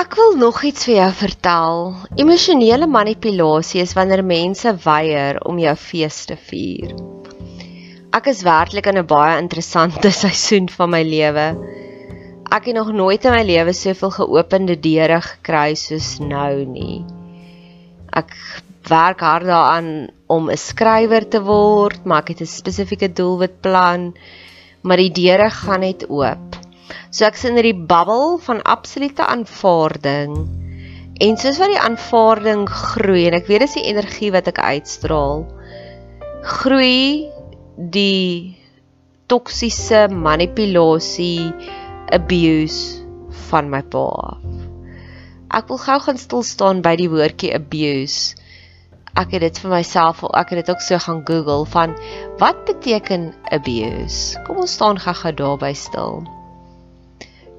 Ek wil nog iets vir jou vertel. Emosionele manipulasie is wanneer mense weier om jou fees te vier. Ek is werklik in 'n baie interessante seisoen van my lewe. Ek het nog nooit in my lewe soveel geopende deure gekry soos nou nie. Ek werk hard daaraan om 'n skrywer te word, maar ek het 'n spesifieke doelwit plan, maar die deure gaan net oop. So ek sien hierdie bubbel van absolute aanvaarding. En soos wat die aanvaarding groei en ek weet dis die energie wat ek uitstraal, groei die toksiese manipulasie abuse van my pa af. Ek wil gou gaan stil staan by die woordjie abuse. Ek het dit vir myself, ek het dit ook so gaan Google van wat beteken abuse? Kom ons staan gou-gou daarby stil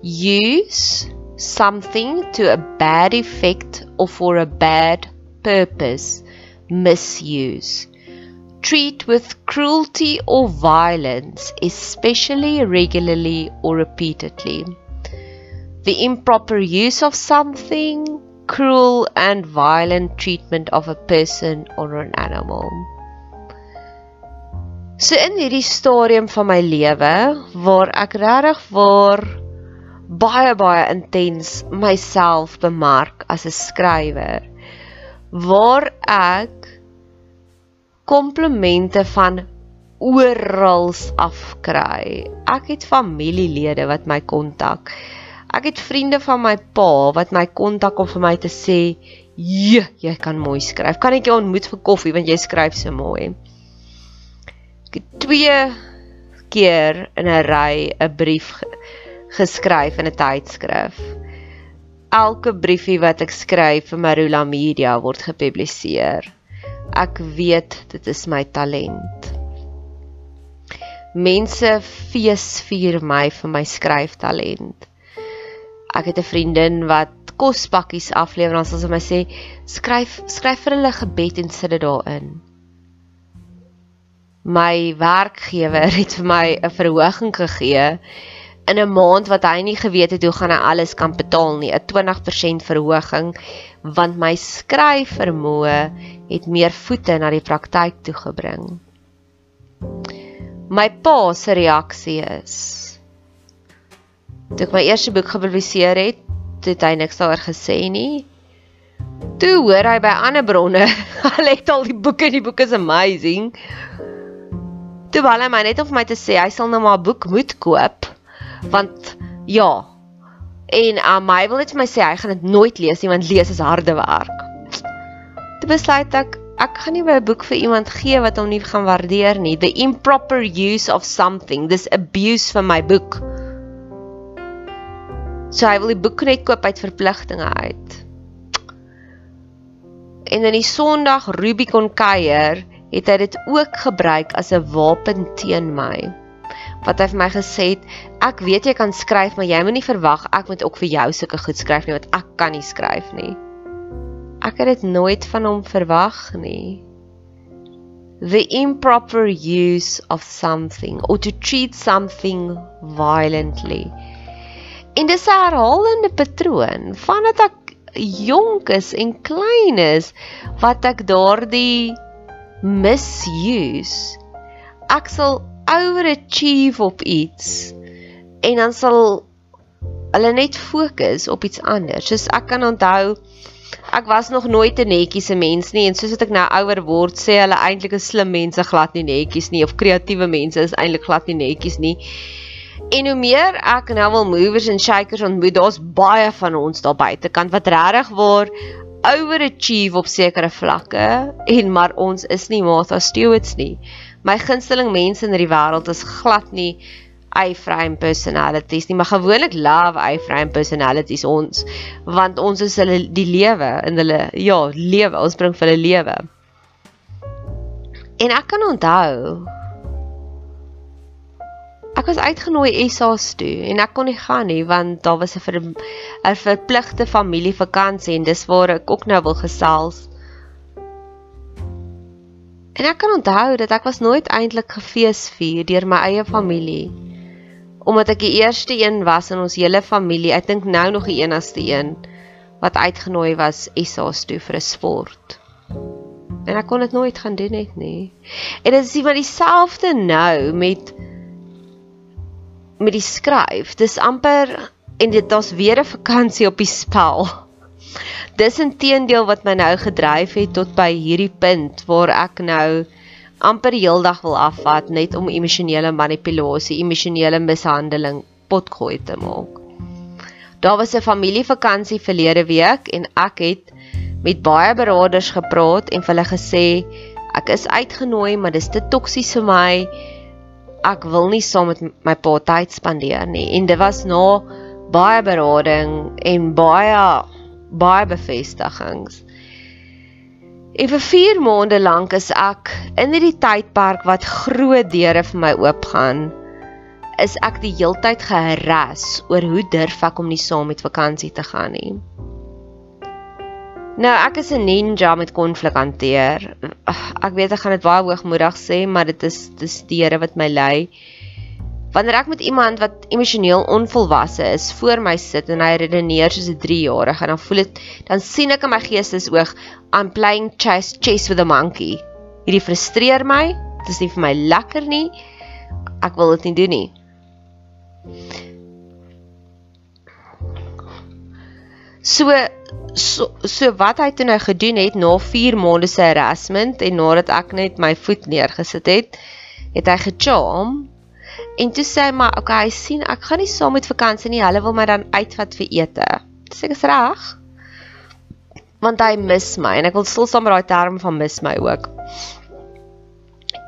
use something to a bad effect or for a bad purpose, misuse. Treat with cruelty or violence, especially regularly or repeatedly. The improper use of something, cruel and violent treatment of a person or an animal. So in hierdie stadium van my lewe waar ek regtig waar baie baie intens myself bemark as 'n skrywer waar ek komplimente van oral afkry. Ek het familielede wat my kontak. Ek het vriende van my pa wat my kontak om vir my te sê, "Je, jy kan mooi skryf. Kan ek jou ontmoet vir koffie want jy skryf so mooi." Ek het twee keer in 'n ry 'n brief geskryf in 'n tydskrif. Elke briefie wat ek skryf vir Marula Media word gepubliseer. Ek weet dit is my talent. Mense feesvier my vir my skryftalent. Ek het 'n vriendin wat kospakkies aflewer en sy my sê skryf skryf vir hulle gebed en sit dit daarin. My werkgewer het vir my 'n verhoging gegee in 'n maand wat hy nie geweet het hoe gaan hy alles kan betaal nie, 'n 20% verhoging want my skryfvermoë het meer voete na die praktyk toe gebring. My pa se reaksie is toe ek my eerste boek gepubliseer het, het hy niks daaroor gesê nie. Toe hoor hy by ander bronne, hy het al die boeke, die boek is amazing. Toe wou hy my net vir my te sê hy sal nou maar 'n boek moet koop want ja. En uh, my wil net vir my sê hy gaan dit nooit lees nie want lees is harde werk. Toe besluit ek ek gaan nie 'n boek vir iemand gee wat hom nie gaan waardeer nie. The improper use of something, this abuse van my boek. So hy wil die boek net koop uit verpligtinge uit. En in die Sondag Rubicon kuier het hy dit ook gebruik as 'n wapen teen my wat hy vir my gesê het, ek weet jy kan skryf, maar jy moenie verwag ek moet ook vir jou sulke goed skryf nie want ek kan nie skryf nie. Ek het dit nooit van hom verwag nie. The improper use of something or to treat something violently. In dis herhalende patroon vandat ek jonk is en klein is wat ek daardie misuse. Ek sal overachieve op iets en dan sal hulle net fokus op iets anders. Soos ek kan onthou ek was nog nooit 'n netjiese mens nie en soos ek nou ouer word sê hulle eintlik is slim mense glad nie netjies nie of kreatiewe mense is eintlik glad nie netjies nie. En hoe meer ek nou wil movers en shakers ontmoet, daar's baie van ons daar buitekant wat regtig waar overachieve op sekere vlakke en maar ons is nie Martha Stewart's nie my gunsteling mense in die wêreld is glad nie A-frame personalities nie, maar gewoonlik love A-frame personalities ons want ons is hulle die lewe in hulle ja, lewe, ons bring vir hulle lewe. En ek kan onthou Ek was uitgenooi ESA's toe en ek kon nie gaan nie want daar was 'n ver, verpligte familievakansie en dis waar ek ook nou wil gesels. En ek kan onthou dat ek was nooit eintlik gefeesvier deur my eie familie. Omdat ek die eerste een was in ons hele familie, ek dink nou nog die enigste een wat uitgenooi was SA's toe vir 'n sport. En ek kon dit nooit gaan doen net nie. En dit is iewers dieselfde nou met met die skryf. Dis amper en dit daar's weer 'n vakansie op die spel dis intedeel wat my nou gedryf het tot by hierdie punt waar ek nou amper heeldag wil afvat net om emosionele manipulasie, emosionele mishandeling potgooi te maak. Daar was 'n familievakansie verlede week en ek het met baie beraders gepraat en vir hulle gesê ek is uitgenooi, maar dis te toksies vir my. Ek wil nie saam met my pa tyd spandeer nie. En dit was na baie berading en baie baie bevestigings. En vir 4 maande lank is ek in hierdie tydperk wat groot deure vir my oopgaan, is ek die heeltyd geharras oor hoe durf ek om nie saam met vakansie te gaan nie. Nou, ek is 'n ninja met konflik hanteer. Ek weet ek gaan dit baie hoogmoedig sê, maar dit is dis die Here wat my lei. Wanneer ek met iemand wat emosioneel onvolwasse is voor my sit en hy redeneer soos 'n 3-jarige, dan voel dit dan sien ek in my geestesoog I'm playing chess chess with a monkey. Hierdie frustreer my. Dit is nie vir my lekker nie. Ek wil dit nie doen nie. So so, so wat hy toe nou gedoen het na 4 maande se harassment en nadat ek net my voet neergesit het, het hy gecharm En toe sê hy maar, "Oké, okay, sien, ek gaan nie saam met vakansie nie. Hulle wil my dan uitvat vir ete." Dis ek is reg. Want hy mis my en ek wil stil staan by daai term van mis my ook.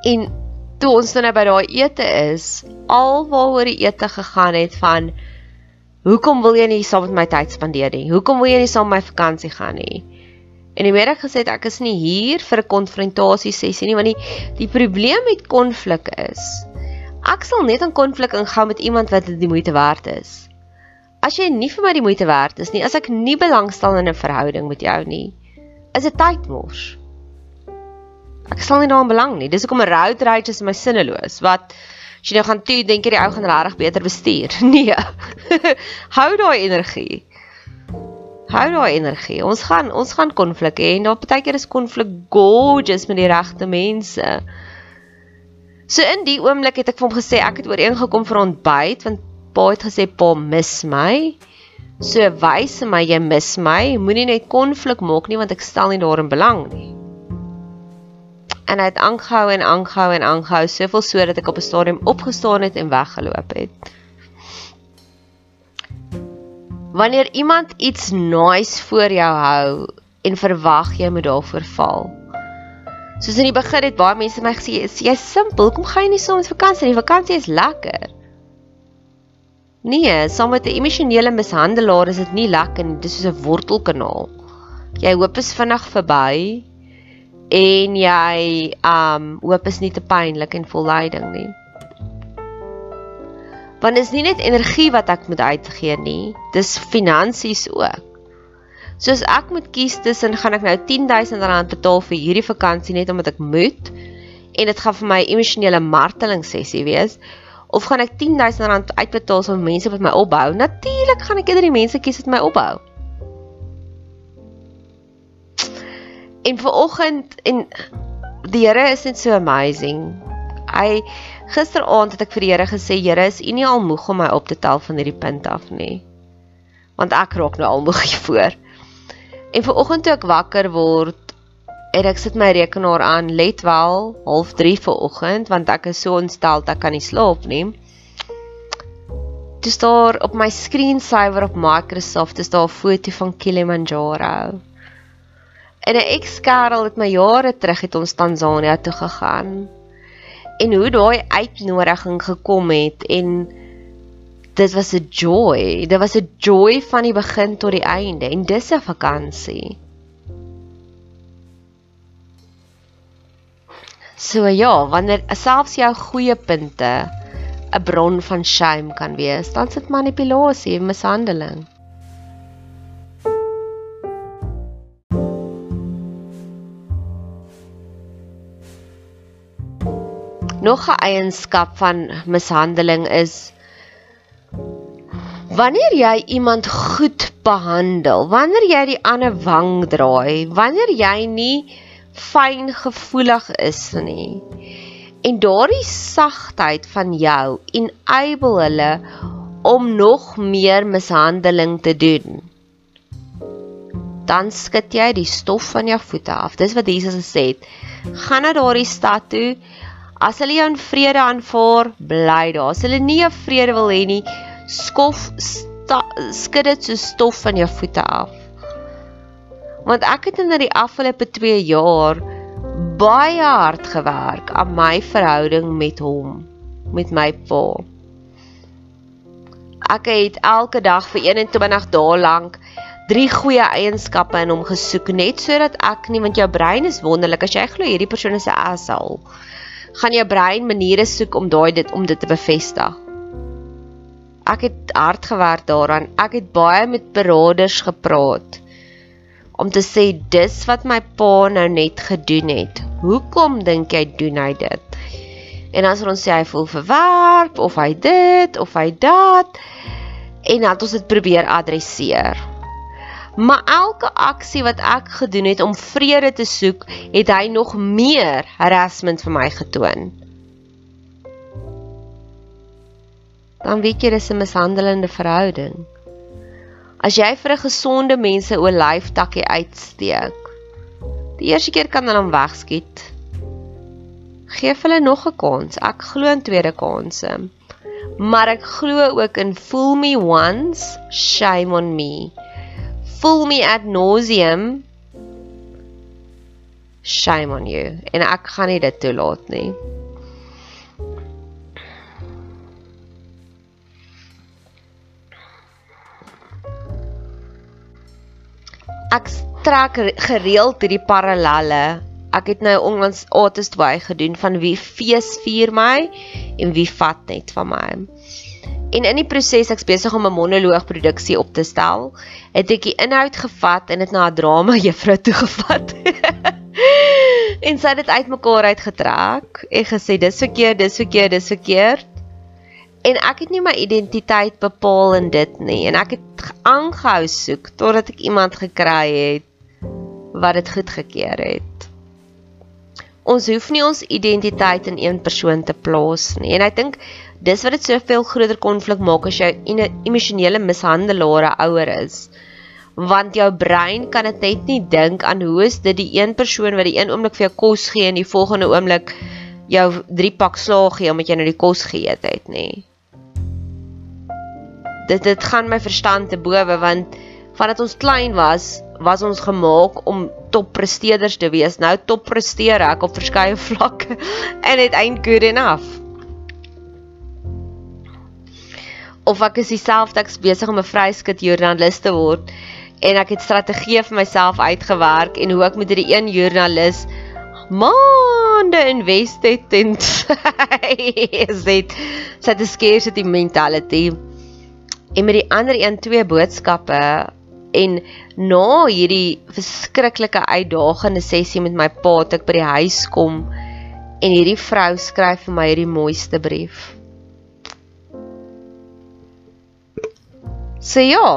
En toe ons dan nou by daai ete is, alwaaroor die ete gegaan het van Hoekom wil jy nie saam met my tyd spandeer nie? Hoekom wil jy nie saam met my vakansie gaan nie? En die middag gesê ek is nie hier vir 'n konfrontasie sessie nie want die die probleem met konflik is ek sal net 'n konflik ingaan met iemand wat dit die moeite werd is. As jy nie vir my die moeite werd is nie, as ek nie belangstel in 'n verhouding met jou nie, is dit tydmors. Ek sal nie daaraan belang nie. Dis hoekom 'n road rage is my sinneloos. Wat as jy nou gaan toe dink jy die ou gaan regtig beter bestuur? Nee. Hou daai energie. Hou daai energie. Ons gaan ons gaan konflik hê en daar partykeer is konflik gorgeous met die regte mense. So in die oomblik het ek vir hom gesê ek het ooreengekom vir ontbyt want pa het gesê pa mis my. So wys my jy mis my. Moenie net konflik maak nie want ek stel nie daarin belang nie. En hy het aangehou en aangehou en aangehou soveel sodat ek op 'n stadium opgestaan het en weggeloop het. Wanneer iemand iets nice voor jou hou en verwag jy moet daarvoor val. Soos in die begin het baie mense my gesê, "Jy's simpel, kom gaan jy nie soms vakansie nie? Vakansie is lekker." Nee, saam met 'n emosionele mishandelaar is dit nie lekker nie. Dis soos 'n wortelkanaal. Jy hoop is vinnig verby en jy um hoop is nie te pynlik en vol lyding nie want is nie net energie wat ek moet uitgee nie, dis finansies ook. Soos ek moet kies tussen gaan ek nou R10000 betaal vir hierdie vakansie net omdat ek moet en dit gaan vir my emosionele marteling sessie wees of gaan ek R10000 uitbetaal vir mense wat my opbou? Natuurlik gaan ek eerder die mense kies wat my opbou. En vir oggend en die Here is net so amazing. Hy Gisteraand het ek vir die Here gesê, Here, is U nie al moeg om my op te tel van hierdie punt af nie? Want ek raak nou al moeg hiervoor. En vanoggend toe ek wakker word, en ek sit my rekenaar aan, let wel, 0:30 vanoggend, want ek is so ontstel dat ek kan nie slaap nie. Dis daar op my screensaver op Microsoft, is daar 'n foto van Kilimanjaro. En 'n ex-kerel het my jare terug het ons Tansanië toe gegaan en hoe daai uitnodiging gekom het en dit was 'n joy. Dit was 'n joy van die begin tot die einde en dis 'n vakansie. So ja, wanneer selfs jou goeie punte 'n bron van shame kan wees, dan sit manipulasie en mishandeling. Nog 'n eienskap van mishandeling is wanneer jy iemand goed behandel, wanneer jy die ander wang draai, wanneer jy nie fyn gevoelig is nie. En daardie sagtheid van jou enable hulle om nog meer mishandeling te doen. Dan skud jy die stof van jou voete af. Dis wat Jesus gesê het. Gaan na daardie stad toe As hulle jou in vrede aanvaar, bly daar. As hulle nie jou vrede wil hê nie, skof skud dit so stof van jou voete af. Want ek het in die afgelope 2 jaar baie hard gewerk aan my verhouding met hom, met my pa. Ek het elke dag vir 21 dae lank drie goeie eienskappe in hom gesoek net sodat ek nie want jou brein is wonderlik as jy glo hierdie persoon is 'n asshole gaan jou brein maniere soek om daai dit om dit te bevestig. Ek het hard gewerk daaraan. Ek het baie met beraders gepraat om te sê dis wat my pa nou net gedoen het. Hoekom dink jy doen hy dit? En as ons sê hy voel verwerp of hy dit of hy dat en dan ons dit probeer adresseer. Maar elke aksie wat ek gedoen het om vrede te soek, het hy nog meer harassment vir my getoon. Dan weet jy dis 'n mishandelende verhouding. As jy vir 'n gesonde mense olyftakkie uitsteek, die eerste keer kan hulle hom wegskiet. Geef hulle nog 'n kans. Ek glo in tweede kansse. Maar ek glo ook in fool me once, shame on me fool me ad nauseam shame on you en ek gaan nie dit toelaat nie ek trek gereeld hierdie parallelle. Ek het nou onlangs artist way gedoen van wie fees vier my en wie vat net van my. En in die proses ek's besig om 'n monoloog produksie op te stel, het ek die inhoud gevat en dit na 'n drama juffrou toe gevat. en sy het dit uitmekaar uitgetrek en gesê dis verkeerd, dis verkeerd, dis verkeerd. En ek het nie my identiteit bepaal in dit nie en ek het aangehou soek totdat ek iemand gekry het wat dit goedgekeur het. Ons hoef nie ons identiteit in een persoon te plaas nie en ek dink dis wat dit soveel groter konflik maak as jy 'n emosionele mishandelaar ouer is. Want jou brein kan dit net nie dink aan hoe is dit die een persoon wat die een oomblik vir jou kos gee en die volgende oomblik jou drie pak slaag gee omdat jy nou die kos geëet het nie dit dit gaan my verstand te bowe want vandat ons klein was was ons gemaak om toppresteerders te wees. Nou toppresteer ek op verskeie vlakke en it ain't good enough. Of ek is dieselfde ek's besig om 'n vryskut joernalis te word en ek het strategieë vir myself uitgewerk en hoe ek met hierdie een joernalis maande invest het en is dit such a scarcity mentality en met die ander een twee boodskappe en na hierdie verskriklike uitdagende sessie met my pa het ek by die huis kom en hierdie vrou skryf vir my hierdie mooiste brief. So ja.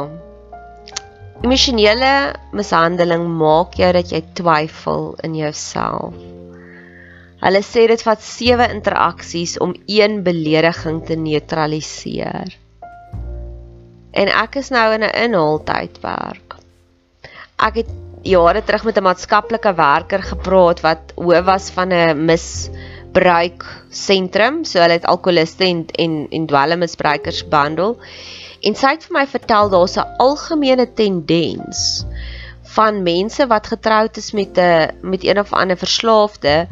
Emosionele mishandeling maak jou dat jy twyfel in jouself. Hulle sê dit vat 7 interaksies om een belediging te neutraliseer en ek is nou in 'n inhaaltydwerk. Ek het jare terug met 'n maatskaplike werker gepraat wat hoof was van 'n misbruik sentrum, so hulle het alkoholiste en en en dwelmmisbruikers behandel. En sy het vir my vertel daar's 'n algemene tendens van mense wat getroud is met 'n met een of ander verslaafde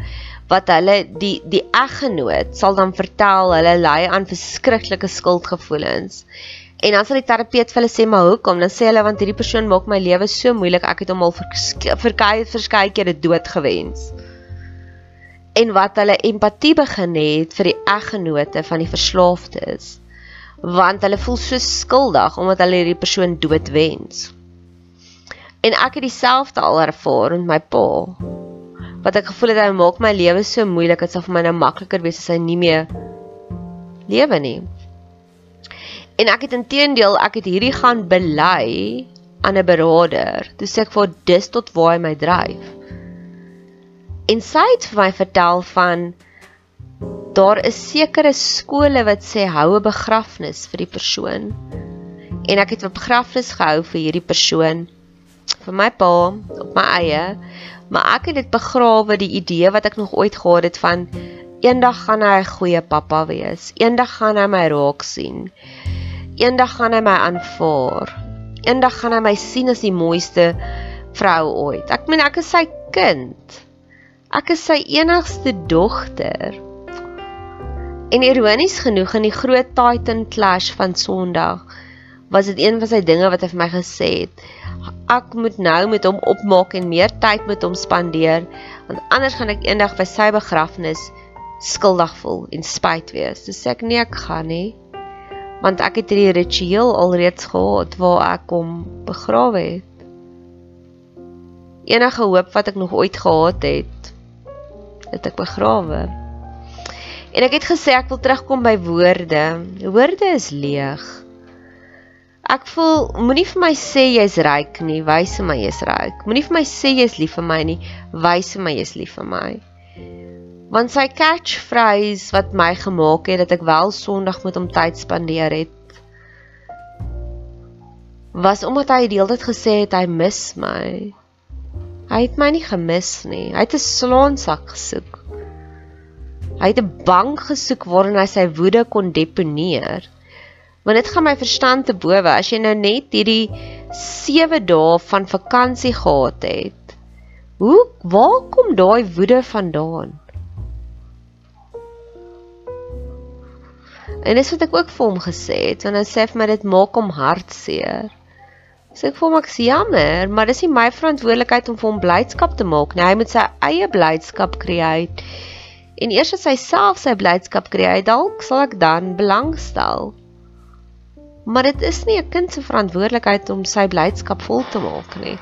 wat hulle die die eggenoot sal dan vertel hulle ly aan verskriklike skuldgevoelens En dan sal die terapeut vir hulle sê maar hoekom? Dan sê hulle want hierdie persoon maak my lewe so moeilik. Ek het hom al verskeie verskeie kere dood gewens. En wat hulle empatie begin het vir die eggenote van die verslaafdes. Want hulle voel so skuldig omdat hulle hierdie persoon dood wens. En ek het dieselfde al ervaar met my pa. Wat ek gevoel het hy maak my lewe so moeilik, dit sal vir my nou makliker wees as hy nie meer lewe nie. En ek het intedeel ek het hierdie gaan bely aan 'n beraader. Toe sê ek vir dis tot waar hy my dryf. En sy het vir my vertel van daar is sekere skole wat sê hou 'n begrafnis vir die persoon. En ek het 'n begrafnis gehou vir hierdie persoon vir my pa op my eie, maar ek het dit begrawe die idee wat ek nog ooit gehad het van eendag gaan hy 'n goeie pappa wees. Eendag gaan hy my raak sien. Eendag gaan hy my aanvaar. Eendag gaan hy my sien as die mooiste vrou ooit. Ek meen ek is sy kind. Ek is sy enigste dogter. En ironies genoeg in die groot Titan clash van Sondag was dit een van sy dinge wat hy vir my gesê het. Ek moet nou met hom opmaak en meer tyd met hom spandeer want anders gaan ek eendag by sy begrafnis skuldig voel en spyt wees. Dis ek nee ek gaan nie want ek het hierdie ritueel alreeds gehad waar ek hom begrawe het. Enige hoop wat ek nog ooit gehad het, het ek begrawe. En ek het gesê ek wil terugkom by woorde. Woorde is leeg. Ek voel moenie vir my sê jy's ryk nie, wys vir my jy's ryk. Moenie vir my sê jy's lief vir my nie, wys vir my jy's lief vir my want sy catchphrase wat my gemaak het dat ek wel Sondag met hom tyd spandeer het was omdat hy die hele tyd gesê het hy mis my. Hy het my nie gemis nie. Hy het 'n slaansak gesoek. Hy het 'n bank gesoek waarin hy sy woede kon deponeer. Want dit gaan my verstand te bowe as jy nou net hierdie 7 dae van vakansie gehad het. Hoe waar kom daai woede vandaan? En dis wat ek ook vir hom gesê het, want hy sê vir my dit maak hom hartseer. So ek voel maar ek's jammer, maar dis nie my verantwoordelikheid om vir hom blydskap te maak nie. Hy moet sy eie blydskap create. En eers as hy self sy blydskap create, dalk sal ek dan belangstel. Maar dit is nie 'n kind se verantwoordelikheid om sy blydskap vol te maak nie.